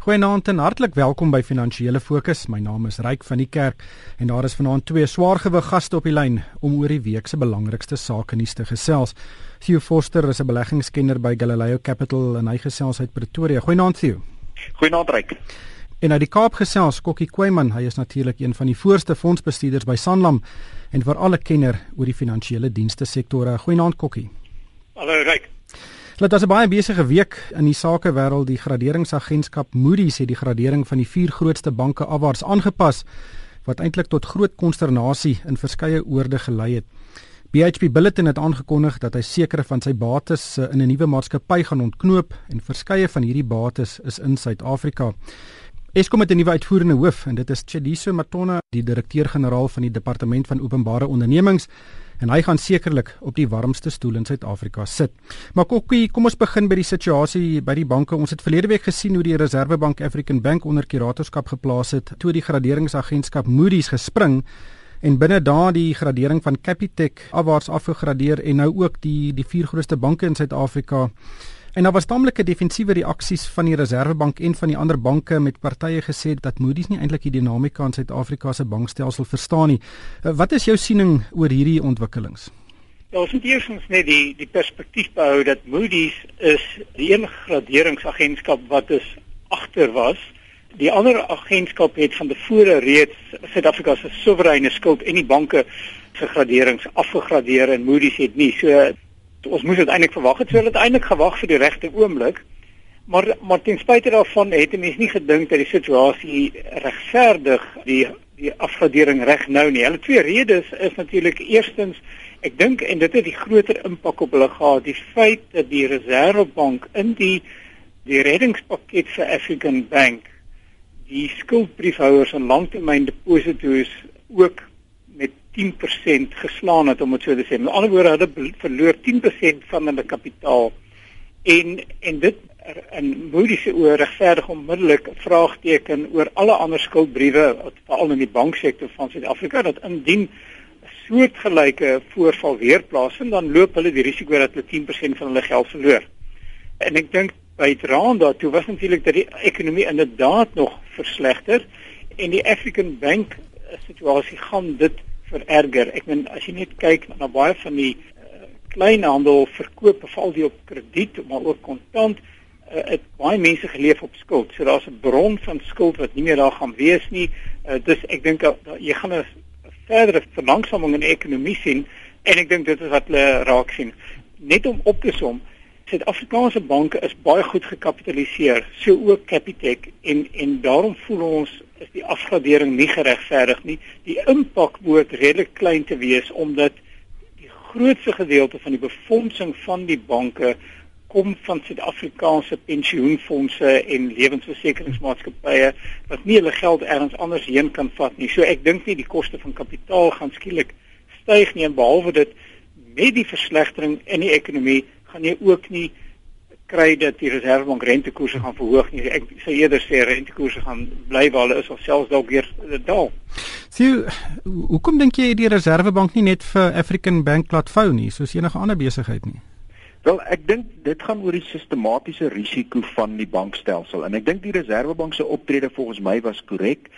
Goeienaand en hartlik welkom by Finansiële Fokus. My naam is Ryk van die Kerk en daar is vanaand twee swaargewig gaste op die lyn om oor die week se belangrikste sake nuus te gesels. Theo Forster is 'n beleggingskenner by Galileo Capital en hy gesels uit Pretoria. Goeienaand Theo. Goeienaand Ryk. En uit die Kaap gesels Kokkie Kweyman. Hy is natuurlik een van die voorste fondsbestuurders by Sanlam en vir alle kenner oor die finansiële dienste sektore. Goeienaand Kokkie. Hallo Ryk. Dit was 'n baie besige week in die sakewêreld. Die graderingsagentskap Moody's het die gradering van die vier grootste banke afwaarts aangepas wat eintlik tot groot konsternasie in verskeie oorde gelei het. BHP Billiton het aangekondig dat hy sekere van sy bates eh, in 'n nuwe maatskappy gaan ontknoop en verskeie van hierdie bates is in Suid-Afrika. Eskom het 'n nuwe uitvoerende hoof en dit is Chediso Matona, die direkteur-generaal van die Departement van Openbare Ondernemings en hy gaan sekerlik op die warmste stoel in Suid-Afrika sit. Maar Kokkie, kom ons begin by die situasie by die banke. Ons het verlede week gesien hoe die Reserwebank African Bank onder kuratorskap geplaas het toe die graderingsagentskap Moody's gespring en binne daardie gradering van Capitec afwaarts afgegradeer en nou ook die die vier grootste banke in Suid-Afrika En daar was tamelike defensiewe reaksies van die Reserwebank en van die ander banke met partye gesê dat Moody's nie eintlik die dinamika in Suid-Afrika se bankstelsel verstaan nie. Uh, wat is jou siening oor hierdie ontwikkelings? Ja, ons moet eers net die die perspektief behou dat Moody's is die een graderingsagentskap wat is agter was. Die ander agentskap het van tevore reeds Suid-Afrika se soewereine skuld en die banke se graderings afgegradeer en Moody's het nie. So ons moes uiteindelik verwag het, so het uiteindelik gewag vir die regte oomblik. Maar maar ten spyte daarvan het mense nie gedink dat die situasie regverdig die die afgradering reg nou nie. Hulle twee redes is natuurlik eerstens ek dink en dit het die groter impak op hulle gehad, die feit dat die Reservebank in die die reddingspakket vir African Bank die skuldbriefhouers en langtermyndeposito's ook 10% geslaan het om dit so te sê. Met ander woorde, hulle verloor 10% van hulle kapitaal. En en dit in Moody's oor regverdig onmiddellik vraagteken oor alle ander skuldbriewe veral in die banksektor van Suid-Afrika dat indien soortgelyke voorval weer plaasvind, dan loop hulle die risiko dat hulle 10% van hulle geld verloor. En ek dink by Randa toe was natuurlik dat die ekonomie inderdaad nog verslegter en die African Bank situasie gaan dit vererger. Ek meen as jy net kyk na baie van die uh, kleinhandel verkoop veral die op krediet maar ook kontant uh, het baie mense geleef op skuld. So daar's 'n bron van skuld wat nie meer daar gaan wees nie. Uh, dus ek dink uh, jy gaan 'n verdere verlangsaming in die ekonomie sien en ek dink dit is wat hulle raak sien. Net om op te som Suid-Afrikaanse banke is baie goed gekapitaliseer, so ook Capitec en en daarom voel ons is die afgradering nie geregverdig nie. Die impak moet redelik klein te wees omdat die grootste gedeelte van die befondsing van die banke kom van Suid-Afrikaanse pensioenfonde en lewensversekeringsmaatskappye wat nie hulle geld ergens anders heen kan vat nie. So ek dink nie die koste van kapitaal gaan skielik styg nie en behalwe dit met die verslegtering in die ekonomie gaan jy ook nie kry dat die reservebank rentekoerse gaan verhoog nie. Ek sê eerder sê rentekoerse gaan bly waar hulle is of selfs dalk weer daal. Sien, hoekom dink jy die reservebank nie net vir African Bank laat vou nie, soos enige ander besigheid nie? Wel, ek dink dit gaan oor die sistematiese risiko van die bankstelsel en ek dink die reservebank se optrede volgens my was korrek.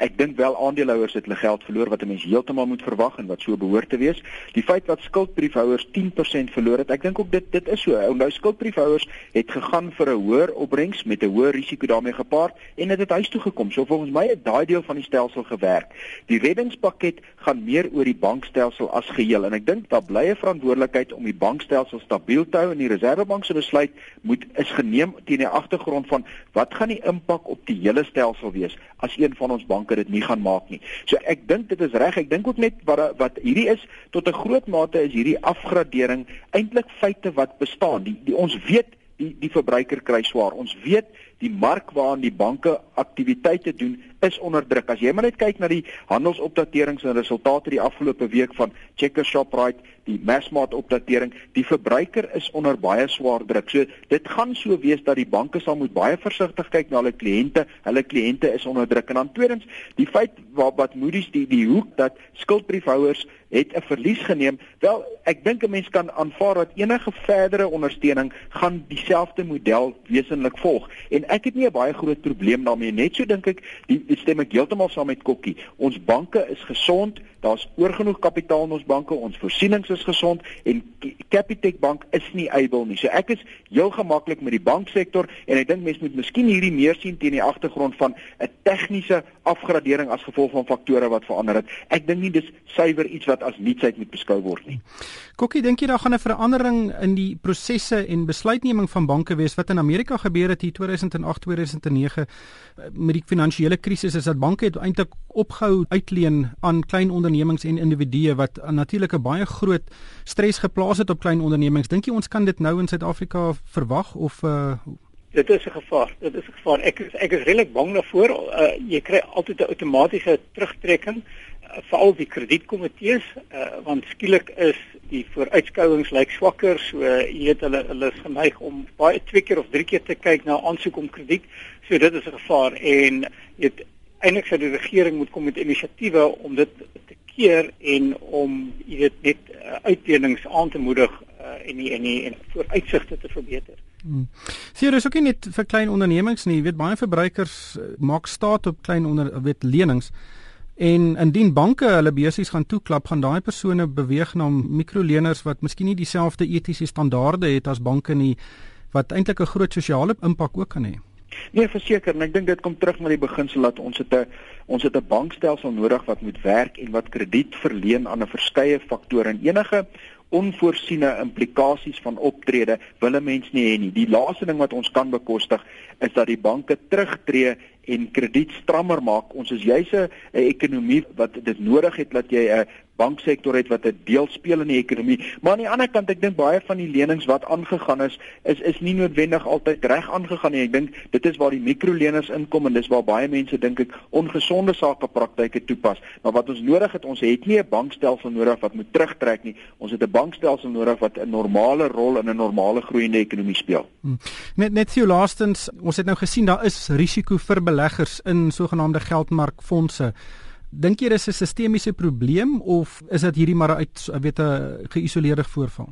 Ek dink wel aandeelhouers het hulle geld verloor wat 'n mens heeltemal moet verwag en wat so behoort te wees. Die feit dat skuldbriefhouers 10% verloor het, ek dink ook dit dit is so. Nou skuldbriefhouers het gegaan vir 'n hoër opbrengs met 'n hoër risiko daarmee gepaard en dit het, het huis toe gekom. So volgens my het daai deel van die stelsel gewerk. Die reddingspakket gaan meer oor die bankstelsel as geheel en ek dink daar bly 'n verantwoordelikheid om die bankstelsel stabiel te hou en die reservebank se besluit moet is geneem teen die agtergrond van wat gaan die impak op die hele stelsel wees as een van ons banke dit nie gaan maak nie. So ek dink dit is reg. Ek dink ook net wat wat hierdie is tot 'n groot mate is hierdie afgradering eintlik feite wat bestaan. Die, die ons weet die die verbruiker kry swaar. Ons weet die mark waarin die banke aktiwiteite doen is onder druk. As jy maar net kyk na die handelsopdaterings en resultate die afgelope week van Checkers Shoprite, die Massmart opdatering, die verbruiker is onder baie swaar druk. So dit gaan so wees dat die banke sal moet baie versigtig kyk na hulle kliënte. Hulle kliënte is onder druk. En dan tweedens, die feit wat wat Moody's die die hoek dat skuldbriefhouers het 'n verlies geneem. Wel, ek dink 'n mens kan aanvaar dat enige verdere ondersteuning gaan dieselfde model wesenlik volg. En ek het nie 'n baie groot probleem daarmee net so dink ek die, die stem ek heeltemal saam met Kokkie. Ons banke is gesond daar's oorgenoeg kapitaal in ons banke ons voorsienings is gesond en Capitec Bank is nie able nie. So ek is heel gemaklik met die banksektor en ek dink mense moet miskien hierdie meer sien teen die agtergrond van 'n tegniese afgradering as gevolg van faktore wat verander het. Ek dink nie dis suiwer iets wat as nietsheid moet beskou word nie Kokkie dink jy daar gaan 'n verandering in die prosesse en besluitneming van banke wees wat in Amerika gebeur het hier 2008 2009 met die finansiële krisis is dat banke het eintlik opgehou uitleen aan klein ondernemings en individue wat natuurlik 'n baie groot stres geplaas het op klein ondernemings. Dink jy ons kan dit nou in Suid-Afrika verwag of uh Dit is 'n gevaar. Dit is 'n gevaar. Ek is ek is redelik bang daarvoor. Uh, jy kry altyd 'n outomatiese terugtrekking uh, veral die kredietkomitees uh, want skielik is die vooruitskouings lyk swakker so jy weet hulle hulle is geneig om baie twee keer of drie keer te kyk na aansoek om krediet. So dit is 'n gevaar en jy weet eintlik sou die regering moet kom met inisiatiewe om dit te keer en om jy weet net uh, uitdelings aan te moedig uh, en die, en die, en vooruitsigte te verbeter. Hmm. Sien, dis ook nie net vir klein ondernemings nie. Jy weet baie verbruikers uh, maak staat op klein onder weet lenings. En indien banke hulle besighede gaan toeklap, gaan daai persone beweeg na mikroleners wat miskien nie dieselfde etiese standaarde het as banke nie wat eintlik 'n groot sosiale impak ook kan hê. Nee, verseker, en ek dink dit kom terug na die beginsel dat ons het 'n ons het 'n bankstelsel nodig wat moet werk en wat krediet verleen aan 'n verskeie faktore en enige onvoorsiene implikasies van optrede wil 'n mens nie hê nie. Die laaste ding wat ons kan bekostig is dat die banke terugtreë en krediet strammer maak. Ons is juis 'n ekonomie wat dit nodig het dat jy 'n banksektor het wat 'n deel speel in die ekonomie. Maar aan die ander kant, ek dink baie van die lenings wat aangegaan is, is is nie noodwendig altyd reg aangegaan nie. Ek dink dit is waar die mikroleners inkom en dis waar baie mense dink ek ongesonde sakepraktyke toepas. Maar wat ons nodig het, ons het nie 'n bankstelsel nodig wat moet terugtrek nie. Ons het 'n bankstelsel nodig wat 'n normale rol in 'n normale groeiende ekonomie speel. Hmm. Net net so laastens, ons het nou gesien daar is risiko vir beleggers in sogenaamde geldmarkfondse. Dink jy dis 'n sistemiese probleem of is dit hierdie maar uit weet 'n geïsoleerde voorval?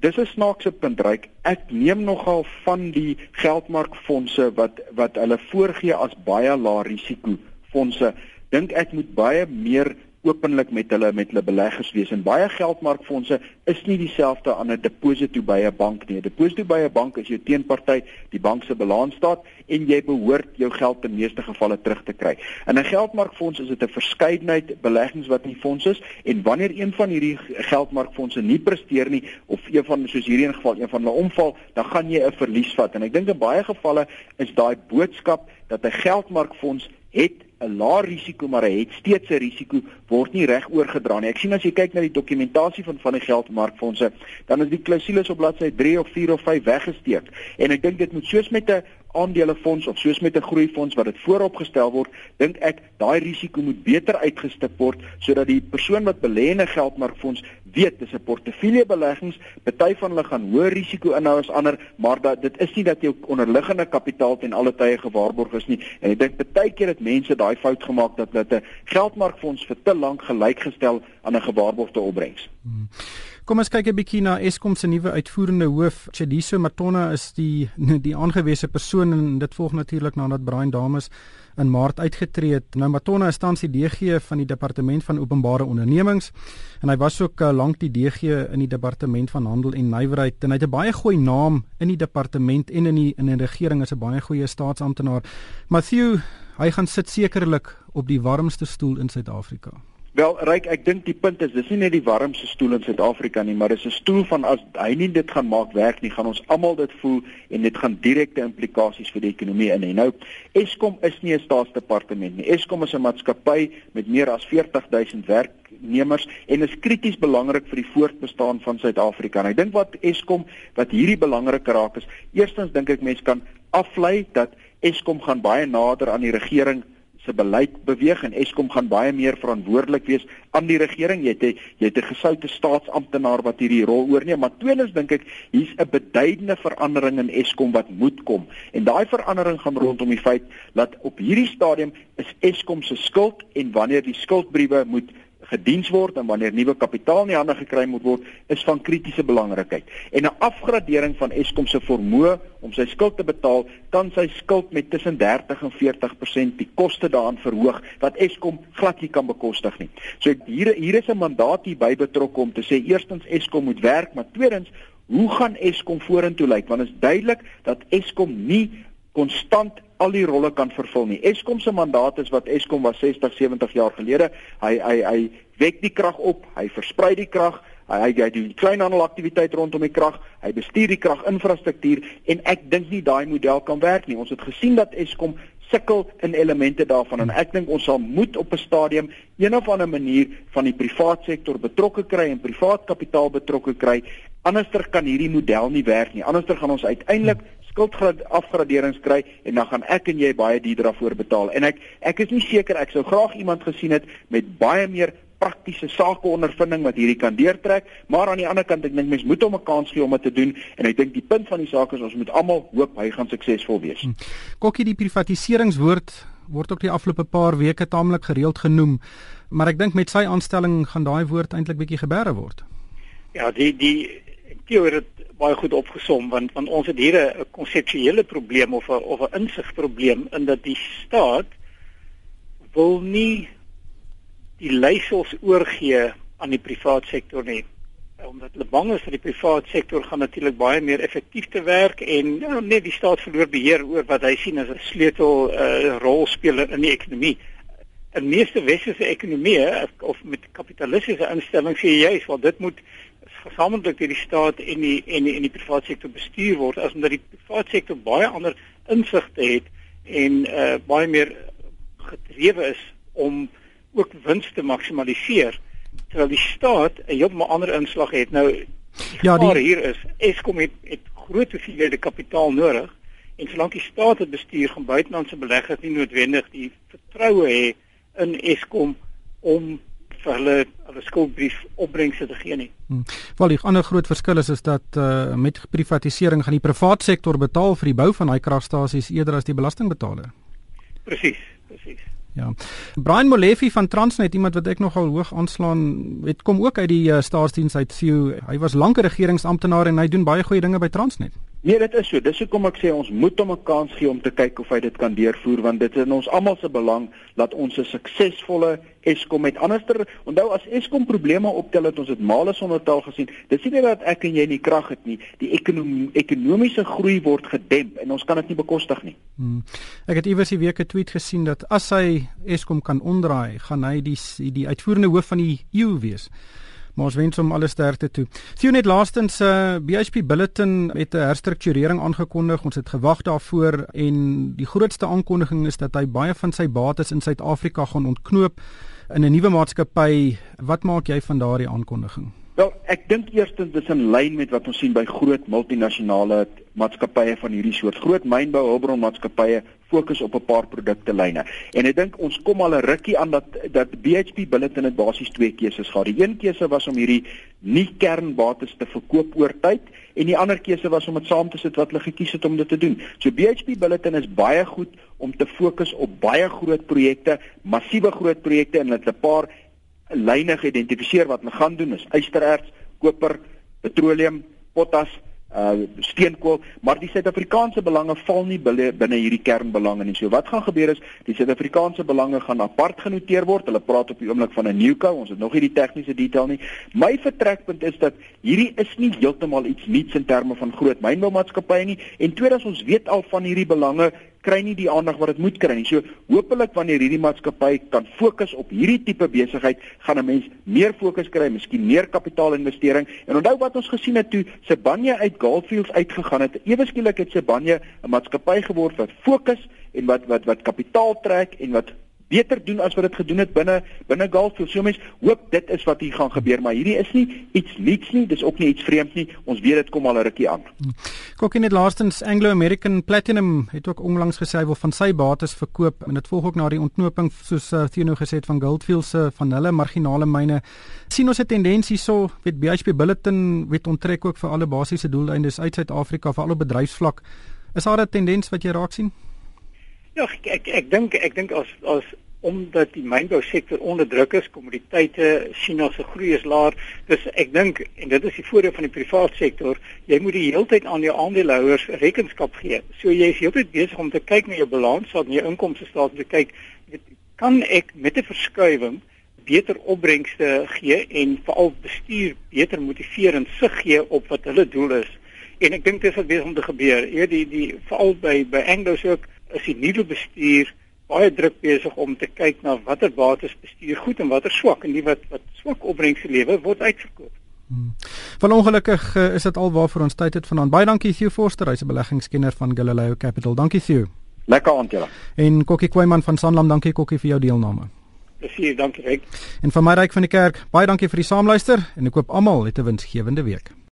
Dis 'n snaakse punt, Ryk. Ek neem nogal van die geldmarkfondse wat wat hulle voorgee as baie lae risiko fondse. Dink ek moet baie meer openlik met hulle met hulle beleggers wees en baie geldmarkfondse is nie dieselfde aan 'n deposito by 'n bank nie. 'n Deposito by 'n bank is jou teenparty, die bank se balansstaat en jy behoort jou geld in meeste gevalle terug te kry. In 'n geldmarkfonds is dit 'n verskeidenheid beleggings wat in fonds is en wanneer een van hierdie geldmarkfondse nie presteer nie of een van soos hierdie in geval een van hulle omval, dan gaan jy 'n verlies vat en ek dink in baie gevalle is daai boodskap dat 'n geldmarkfonds het 'n lae risiko maar hy het steeds 'n risiko word nie reg oorgedra nie. Ek sien as jy kyk na die dokumentasie van van die geldmarkfondse, dan is die klousules op bladsy 3 of 4 of 5 weggesteek. En ek dink dit moet soos met 'n aandelefonds of soos met 'n groeifonds wat dit vooropgestel word, dink ek daai risiko moet beter uitgestip word sodat die persoon wat belê in 'n geldmarkfonds weet dis 'n portefeuljebeleggings, party van hulle gaan hoë risiko inhou as ander, maar dat dit is nie dat jou onderliggende kapitaal ten alle tye gewaarborg is nie. En ek dink baie keer het mense daai fout gemaak dat hulle 'n geldmarkfonds vir te lank gelykgestel aan 'n gewaarborgde opbrengs. Hmm. Kom ons kyk 'n bietjie na Eskom se nuwe uitvoerende hoof, Chediso Matona is die die aangewese persoon en dit volg natuurlik nadat Brian Dames in Maart uitgetree het. Nou Matona is tans die DG van die Departement van Openbare Ondernemings en hy was ook uh, lank die DG in die Departement van Handel en Nywerheid en hy het 'n baie goeie naam in die departement en in die in die regering as 'n baie goeie staatsamptenaar. Matthew, hy gaan sit sekerlik op die warmste stoel in Suid-Afrika. Wel, Ryk, ek dink die punt is dis nie net die warmste stoel in Suid-Afrika nie, maar dis 'n stoel van as hy nie dit gaan maak werk nie, gaan ons almal dit voel en dit gaan direkte implikasies vir die ekonomie in hê. Nou, Eskom is nie 'n staatsdepartement nie. Eskom is 'n maatskappy met meer as 40000 werknemers en is krities belangrik vir die voortbestaan van Suid-Afrika. En ek dink wat Eskom wat hierdie belangrik raak is, eerstens dink ek mense kan aflei dat Eskom gaan baie nader aan die regering se beleid beweeg en Eskom gaan baie meer verantwoordelik wees aan die regering. Jy het jy het 'n gesoute staatsamptenaar wat hierdie rol oorneem, maar tweedens dink ek hier's 'n beduidende verandering in Eskom wat moet kom. En daai verandering gaan rondom die feit dat op hierdie stadium is Eskom se skuld en wanneer die skuldbriewe moet gediens word en wanneer nuwe kapitaal in die hande gekry moet word, is van kritiese belangrikheid. En 'n afgradering van Eskom se vermoë om sy skuld te betaal, kan sy skuld met tussen 30 en 40% die koste daaraan verhoog wat Eskom glad nie kan bekostig nie. So hier hier is 'n mandaat hier by betrokke om te sê eerstens Eskom moet werk, maar tweedens Hoe gaan Eskom vorentoe lyk? Want is duidelik dat Eskom nie konstant al die rolle kan vervul nie. Eskom se mandaat is wat Eskom was 60, 70 jaar gelede. Hy hy hy wek die krag op, hy versprei die krag, hy hy, hy doen kleinhandelaktiwiteit rondom die krag, hy bestuur die kraginfrastruktuur en ek dink nie daai model kan werk nie. Ons het gesien dat Eskom sukkel in elemente daarvan en ek dink ons sal moet op 'n stadium een of ander manier van die privaat sektor betrokke kry en privaat kapitaal betrokke kry. Anderster kan hierdie model nie werk nie. Anderster gaan ons uiteindelik skuldafgraderings kry en dan gaan ek en jy baie duur daarvoor betaal. En ek ek is nie seker ek sou graag iemand gesien het met baie meer praktiese sake ondervinding wat hierdie kan deurtrek, maar aan die ander kant ek dink mense moet hom 'n kans gee om dit te doen en ek dink die punt van die saak is ons moet almal hoop hy gaan suksesvol wees. Hm. Kokkie die privatiseringswoord word ook die afgelope paar weke taamlik gereeld genoem, maar ek dink met sy aanstelling gaan daai woord eintlik bietjie geberre word. Ja, die die teorie het baie goed opgesom want want ons het hier 'n konseptuele probleem of 'n of 'n insigprobleem in dat die staat wil nie die leiersels oorgee aan die privaat sektor nie omdat hulle bang is dat die privaat sektor gaan natuurlik baie meer effektief te werk en ja, net die staat verloor beheer oor wat hy sien as 'n sleutel uh, rolspeler in die ekonomie. In meeste westerse ekonomieë of met kapitalistiese instellings sê jy juist wel dit moet gesamentlik deur die staat en die en die en die private sektor bestuur word as omdat die private sektor baie ander insigte het en uh baie meer gedrewe is om ook wins te maksimaliseer terwyl die staat 'n heeltemal ander inslag het. Nou ja, die hier is Eskom het, het groot hoeveelhede kapitaal nodig en solank die staat dit bestuur gaan buitelandse beleggers nie noodwendig die vertroue hê in Eskom om vir hulle hulle skuldbrief opbrengse te gee nie. Hmm. Wel, die ander groot verskil is is dat uh, met privatisering gaan die private sektor betaal vir die bou van daai kragstasies eerder as die belastingbetaler. Presies, presies. Ja. Brian Molefe van Transnet, iemand wat ek nogal hoog aanslaan, het kom ook uit die uh, staatsdiens uit CEO. Hy was lank 'n regeringsamptenaar en hy doen baie goeie dinge by Transnet. Nee, dit is so. Dis hoekom ek sê ons moet hom 'n kans gee om te kyk of hy dit kan deurvoer want dit is in ons almal se belang dat ons 'n suksesvolle Eskom het. Anderster, onthou as Eskom probleme optel het ons dit male sonder taal gesien. Dis nie dat ek en jy nie krag het nie. Die ekonomie ekonomiese groei word gedemp en ons kan dit nie bekostig nie. Hmm. Ek het iewers die week 'n tweet gesien dat as hy Eskom kan omdraai, gaan hy die die uitvoerende hoof van die EU wees maar ons wens hom alle sterkte toe. Sien net laastens uh, eh, BHP Bulletin het 'n herstrukturering aangekondig. Ons het gewag daarvoor en die grootste aankondiging is dat hy baie van sy bates in Suid-Afrika gaan ontknoop in 'n nuwe maatskappy. Wat maak jy van daardie aankondiging? Wel, ek dink eerstens dis in lyn met wat ons sien by groot multinasjonale maatskappye van hierdie soort groot mynbou hulpbronmaatskappye fokus op 'n paar produkte lyne. En ek dink ons kom al 'n rukkie aan dat dat BHP Billiton het basies twee keuses gehad. Die een keuse was om hierdie nie kernbates te verkoop oor tyd en die ander keuse was om dit saam te sit wat hulle gekies het om dit te doen. So BHP Billiton is baie goed om te fokus op baie groot projekte, massiewe groot projekte en hulle het 'n paar lyne geïdentifiseer wat hulle gaan doen is ystererts, koper, petroleum, potas uh steenkool, maar die Suid-Afrikaanse belange val nie binne hierdie kernbelange nie. So wat gaan gebeur is die Suid-Afrikaanse belange gaan apart genoteer word. Hulle praat op die oomblik van 'n newco. Ons het nog nie die tegniese detail nie. My vertrekpunt is dat hierdie is nie heeltemal iets nuuts in terme van groot mynboumaatskappye nie en tweedens ons weet al van hierdie belange kry nie die aandag wat dit moet kry nie. So hopelik wanneer hierdie maatskappy kan fokus op hierdie tipe besigheid, gaan 'n mens meer fokus kry, miskien meer kapitaalinvestering. En onthou wat ons gesien het toe Sibanye uit Goldfields uitgegaan het. Ewe skielik het Sibanye 'n maatskappy geword wat fokus en wat wat wat kapitaal trek en wat beter doen as wat dit gedoen het binne binne Gulffield. So mense hoop dit is wat hier gaan gebeur, maar hierdie is nie iets niets nie, dis ook nie iets vreemds nie. Ons weet dit kom al 'n rukkie aan. Kokkie net laastens Anglo American Platinum het ook onlangs gesê wil van sy bates verkoop en dit volg ook na die ontknoping soos uh, Theo gesê het van Goldfield se uh, van hulle marginale myne. sien ons 'n tendens hierso met BHP Billiton wet onttrek ook vir alle basiese doeleindes uit Suid-Afrika vir alle bedryfsvlak. Is daar 'n tendens wat jy raak sien? Ja, ek ek, ek dink ek dink as as omdat die mynbousektor onder druk is, kommoditeite, China se groei is laag. Dus ek dink en dit is die voordeel van die private sektor, jy moet die hele tyd aan jou aandeelhouers rekenskap gee. So jy is heeltyd besig om te kyk na jou balans, wat jou inkomste staat te kyk, weet, kan ek met 'n verskuiwing beter opbrengste gee en veral bestuur beter motiveer en sig gee op wat hulle doel is. En ek dink dit is wat besig om te gebeur. Ja, die die veral by by Anglos ook is die nuwe bestuur baie druk besig om te kyk na watter bates bestuur goed en watter swak en die wat wat swak opbrengste lewe word uitverkoop. Hmm. Van ongelukkig uh, is dit al waarvoor ons tyd het vanaand. Baie dankie Theo Forster, hy's 'n beleggingskenner van Galileo Capital. Dankie Theo. Lekker aand julle. En Kokkie Kweyman van Sanlam, dankie Kokkie vir jou deelname. Plezier, dankie Ryk. En van my ryk van die kerk, baie dankie vir die saamluister en ek koop almal 'n winsgewende week.